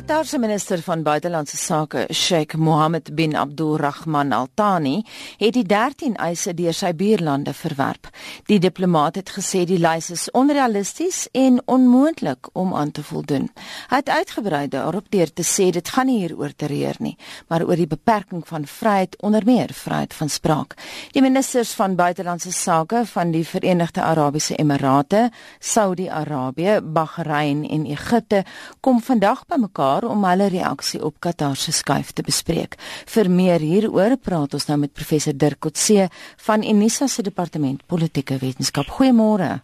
Qatar se minister van buitelandse sake, Sheikh Mohammed bin Abdulrahman Al Thani, het die 13 eise deur sy buurlande verwerp. Die diplomaat het gesê die lys is onrealisties en onmoontlik om aan te voldoen. Hy het uitgebrei daarop deur te sê dit gaan nie hieroor te reër nie, maar oor die beperking van vryheid onder meer vryheid van spraak. Die ministers van buitelandse sake van die Verenigde Arabiese Emirate, Saudi-Arabië, Bahrein en Egipte kom vandag bymekaar mekaar om hulle reaksie op Qatar se skuif te bespreek. Vir meer hieroor praat ons nou met professor Dirk Kotse van Unisa se departement politieke wetenskap. Goeiemôre.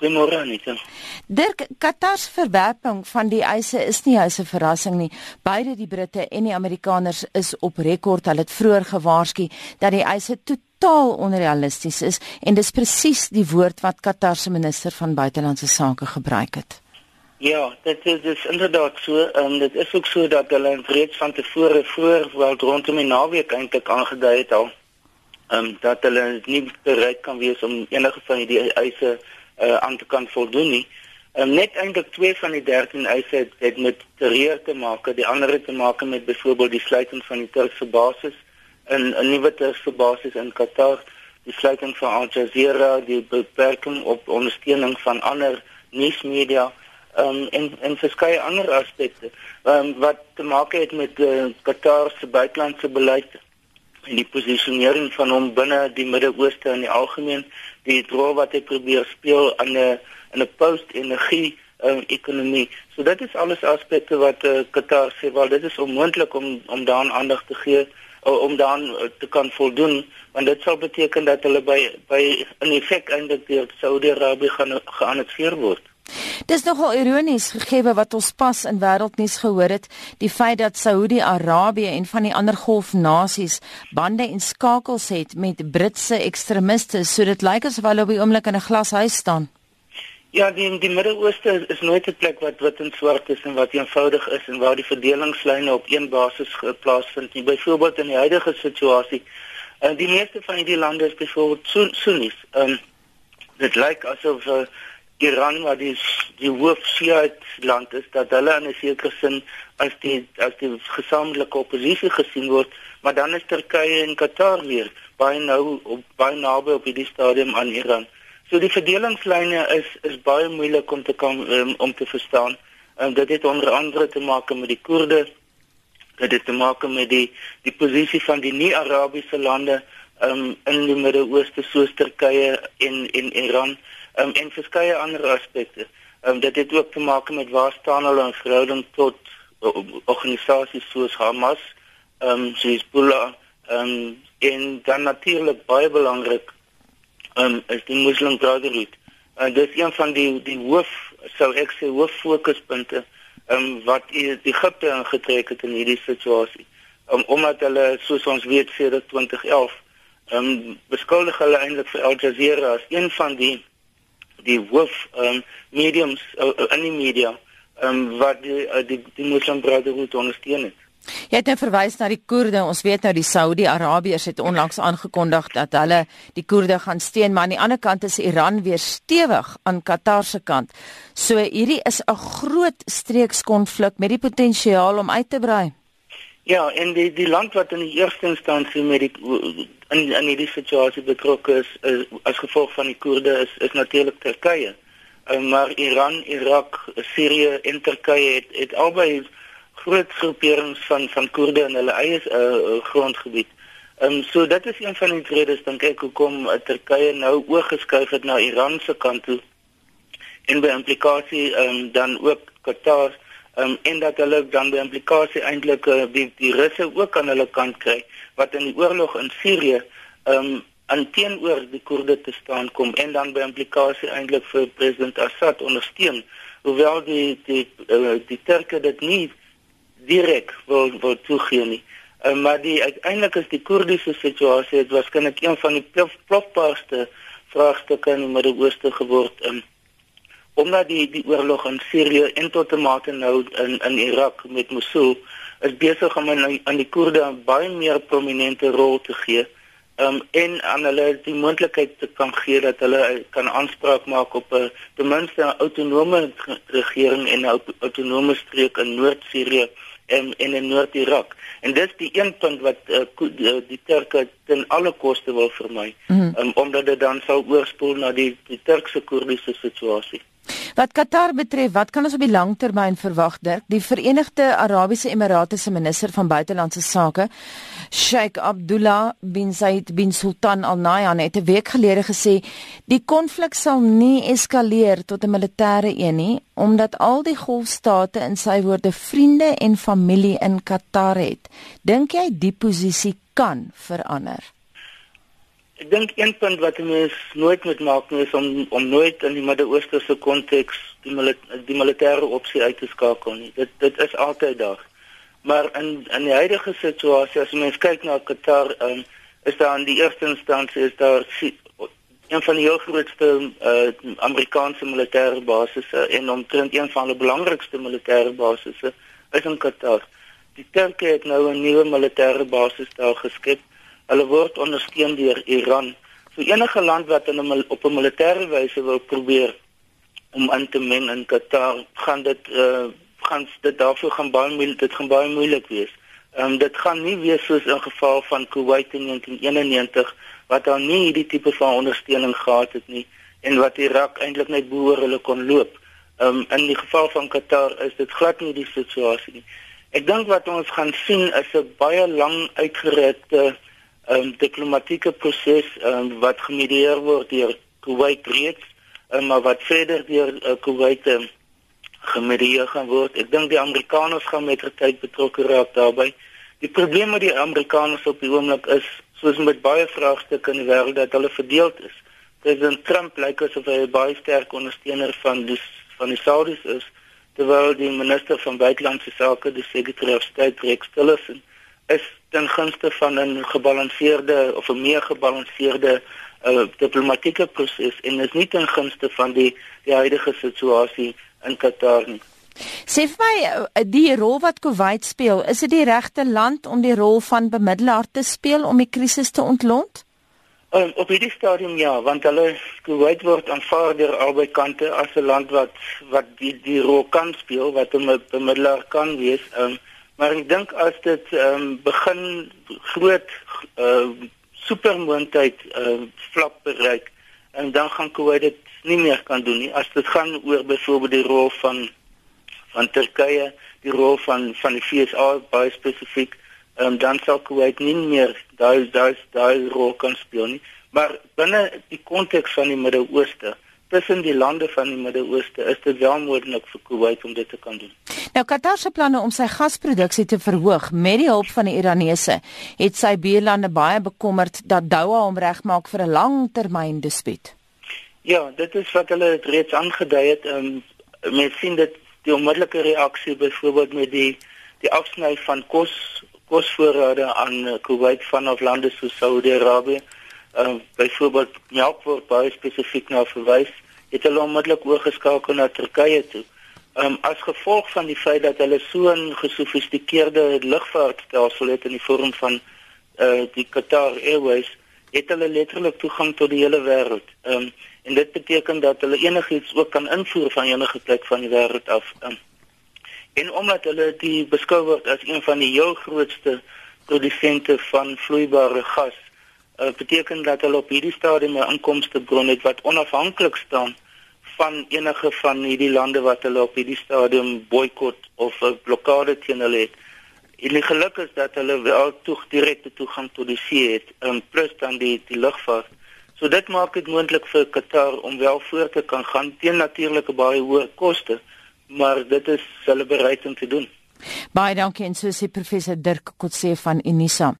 Goeiemôre Anita. Dirk, Qatar se verwerping van die eise is nie huise verrassing nie. Beide die Britte en die Amerikaners is op rekord. Hulle het vroeër gewaarsku dat die eise totaal onrealisties is en dis presies die woord wat Qatar se minister van buitelandse sake gebruik het. Ja, dit is dis inderdaad so. Ehm um, dit is ook so dat hulle reeds van tevore voor wel rondom die naweek eintlik aangedui het al ehm um, dat hulle nie bereid kan wees om enige van die eise uh, aan te kan voldoen nie. Ehm um, net eintlik twee van die 13 eise het, het met terreur te maak, die ander het te maak met byvoorbeeld die sluiting van die Turkse basis in 'n nuwe Turkse basis in Qatar, die sluiting van Al Jazeera, die beperking op ondersteuning van ander nuusmedia um, en en verskeie ander aspekte um, wat te maak het met uh, Qatar se buitelandse beleid en die posisionering van hom binne die Midde-Ooste in die algemeen die rol wat hy probeer speel aan 'n in 'n post-energie um, ekonomie. So dit is alles aspekte wat uh, Qatar sê wel dit is onmoontlik om om daaraan aandag te gee om dan te kan voldoen want dit sal beteken dat hulle by by in effek eintlik deur Saudi-Arabië gaan geannexeer word. Dis nogal ironies gegee wat ons pas in wêreldnuus gehoor het, die feit dat Saudi-Arabië en van die ander golfnasies bande en skakels het met Britse ekstremiste, so dit lyk asof hulle op die oomblik in 'n glashuis staan. Ja, die die Midde-Ooste is nooit 'n plek wat wit en swart is en wat eenvoudig is en waar die verdelingslyne op een basis plaasvind nie. Byvoorbeeld in die huidige situasie, uh, die meeste van hierdie lande is byvoorbeeld Sunnis. Ehm um, dit lyk asof uh, Iran wat die die hoof Shiite land is dat hulle in 'n sekere sin as die as die gesamentlike oppositie gesien word, maar dan is Turkye en Qatar weer baie nou op baie naby op hierdie stadium aan Iran. So die verdelingslyne is is baie moeilik om te kan um, om te verstaan. En dit het onder andere te maak met die Koerde, dit het te maak met die die posisie van die nie-Arabiese lande um, in die Midde-Ooste soos Turkye en en Iran um, en verskeie ander aspekte. Um, dit het ook te maak met waar staan hulle in verhouding tot uh, organisasies soos Hamas, ehm um, Hezbollah, ehm um, en dan natuurlik baie belangrik ehm um, is die Muslim Brotherhood. En dit is een van die die hoof sou ek sê hoof fokuspunte ehm um, wat Egipte aangetrek het in hierdie situasie. Um, omdat hulle soos ons weet sedert 2011 ehm um, beskuldig hulle eintlik vir Al Jazeera as een van die die hoof um, mediums uh, in die media um, wat die uh, die, die Muslim Brotherhood ondersteun het. Jy het nou verwys na die Koerde. Ons weet nou die Saudi-Arabiërs het onlangs aangekondig dat hulle die Koerde gaan steun, maar aan die ander kant is Iran weer stewig aan Qatar se kant. So hierdie is 'n groot streekskonflik met die potensiaal om uit te brei. Ja, en die die land wat in die eerste instansie met die in in hierdie situasie betrokke is, is as gevolg van die Koerde is is natuurlik Turkye. Um, maar Iran, Irak, Sirië en Turkye het het albei groot groeperings van van Koerde in hulle eie uh, grondgebied. Ehm um, so dit is een van die redes dink ek hoekom uh, Turkye nou oorgeskuif het na Iran se kant toe. En by implikasie ehm um, dan ook Qatar um, en dat hulle dan die implikasie eintlik uh, die die russe ook aan hulle kant kry wat in die oorlog in Sirië um aan teenoor die Koerde te staan kom en dan by implikasie eintlik vir president Assad ondersteun. Hoewel die die uh, die Turke dit nie direk wil wil toegee nie. Uh, maar die uiteindelik is die Koerdiese situasie dit was kan ek een van die plof, plofbaarste vraagstukke in die Midde-Ooste geword um, omdat die die oorlog in Sirië en tot 'n mate nou in in Irak met Mosul is besig om aan, aan die Koerde 'n baie meer prominente rol te gee um, en aan hulle die moontlikheid te kan gee dat hulle kan aanspraak maak op 'n ten minste 'n autonome regering en 'n autonome streek in Noord-Sirië en en in Noord-Irak. En dis die een punt wat uh, die, die Turke ten alle koste wil vermy, mm -hmm. um, omdat dit dan sou oorspoel na die die Turkse-Koerdiese situasie. Wat Qatar betref, wat kan ons op die lang termyn verwag, Dirk? Die Verenigde Arabiese Emirate se minister van buitelandse sake, Sheikh Abdullah bin Zayed bin Sultan Al Nahyan, het 'n week gelede gesê die konflik sal nie eskaleer tot 'n militêre een nie, omdat al die golfstate in sy woorde vriende en familie in Qatar het. Dink jy die posisie kan verander? Ek dink een punt wat mens nooit moet maak nie is om om nooit in die Midde-Ooste se konteks die mili die militêre opsie uit te skakel nie. Dit dit is altyd daar. Maar in in die huidige situasie as mens kyk na Qatar, um, is daar in die eerste instansie is daar een van die heel grootste uh, Amerikaanse militêre basisse en omtrent een van die belangrikste militêre basisse is in Qatar. Die Turke het nou 'n nuwe militêre basis daar geskep Hulle word ondersteun deur Iran. So enige land wat in 'n op 'n militêre wyse wil probeer om in te meng in Qatar, gaan dit uh gaan dit daarvoor gaan baie moeilik dit gaan baie moeilik wees. Ehm um, dit gaan nie wees soos in geval van Kuwait in 1991 wat dan nie hierdie tipe van ondersteuning gehad het nie en wat Irak eintlik net behoor hulle kon loop. Ehm um, in die geval van Qatar is dit glad nie die situasie nie. Ek dink wat ons gaan sien is 'n baie lang uitgerekte uh um, diplomatieke proses um, wat gemedieer word deur Kuwait reeds, um, maar wat verder deur uh, Kuwait um, gemedieer gaan word. Ek dink die Amerikaners gaan met tyd betrokke raak daarbey. Die probleem met die Amerikaners op die oomblik is, soos met baie vraagstukke in die wêreld, dat hulle verdeeld is. President Trump lyk asof hy baie sterk ondersteuner van die van die Saudis is, terwyl die minister van buitelandse sake, die sekretary of state Rex Tillerson, is ten gunste van 'n gebalanseerde of 'n meer gebalanseerde uh, diplomatieke proses en is nie ten gunste van die die huidige situasie in Qatar nie. Sê vir my uh, die rol wat Kuwait speel, is dit die regte land om die rol van bemiddelaar te speel om die krisis te ontlont? Um, op hierdie stadium ja, want hulle Kuwait word aanvaar deur albei kante as 'n land wat wat die die rol kan speel, wat 'n bemiddelaar kan wees. Um, Maar ek dink as dit ehm um, begin groot uh supermoondheid uh vlak bereik en dan gaan Kuwait dit nie meer kan doen nie. As dit gaan oor byvoorbeeld die rol van van Turkye, die rol van van die FSA baie spesifiek, ehm um, dan sal Kuwait nie meer daai daai daai rol kan speel nie. Maar binne die konteks van die Midde-Ooste, tussen die lande van die Midde-Ooste, is dit wel moontlik vir Kuwait om dit te kan doen. Nou Qatar se planne om sy gasproduksie te verhoog met die hulp van die Iranese, het sy buurlande baie bekommerd dat Doha hom regmaak vir 'n langtermyn dispuut. Ja, dit is wat hulle reeds aangedui het. Um, mens sien dit die onmiddellike reaksie byvoorbeeld met die die afsny van kos kosvoorrade aan Kuwait vanaf lande soos Saudi-Arabië. Ehm um, byvoorbeeld melk word baie spesifiek na verwys. Het hulle onmiddellik oorgeskakel na Turkye toe um, as gevolg van die feit dat hulle so 'n gesofistikeerde lugvaartstelsel het in die vorm van uh die Qatar Airways het hulle letterlik toegang tot die hele wêreld. Um, en dit beteken dat hulle enigiets ook kan invoer van enige plek van die wêreld af. Um, en omdat hulle die beskou word as een van die heel grootste produsente van vloeibare gas, uh, beteken dat hulle op hierdie stadium 'n inkomste bron het wat onafhanklik staan van enige van hierdie lande wat hulle op hierdie stadium boikot of 'n blokkade teen hulle het. En die geluk is dat hulle wel toeg direkte toegang tot die see het, um, plus dan die die lugvaart. So dit maak dit moontlik vir Qatar om wel voort te kan gaan teen natuurlike baie hoë koste, maar dit is hulle bereid om te doen. Baie dankie en so sê professor Dirk Kotse van Unisa.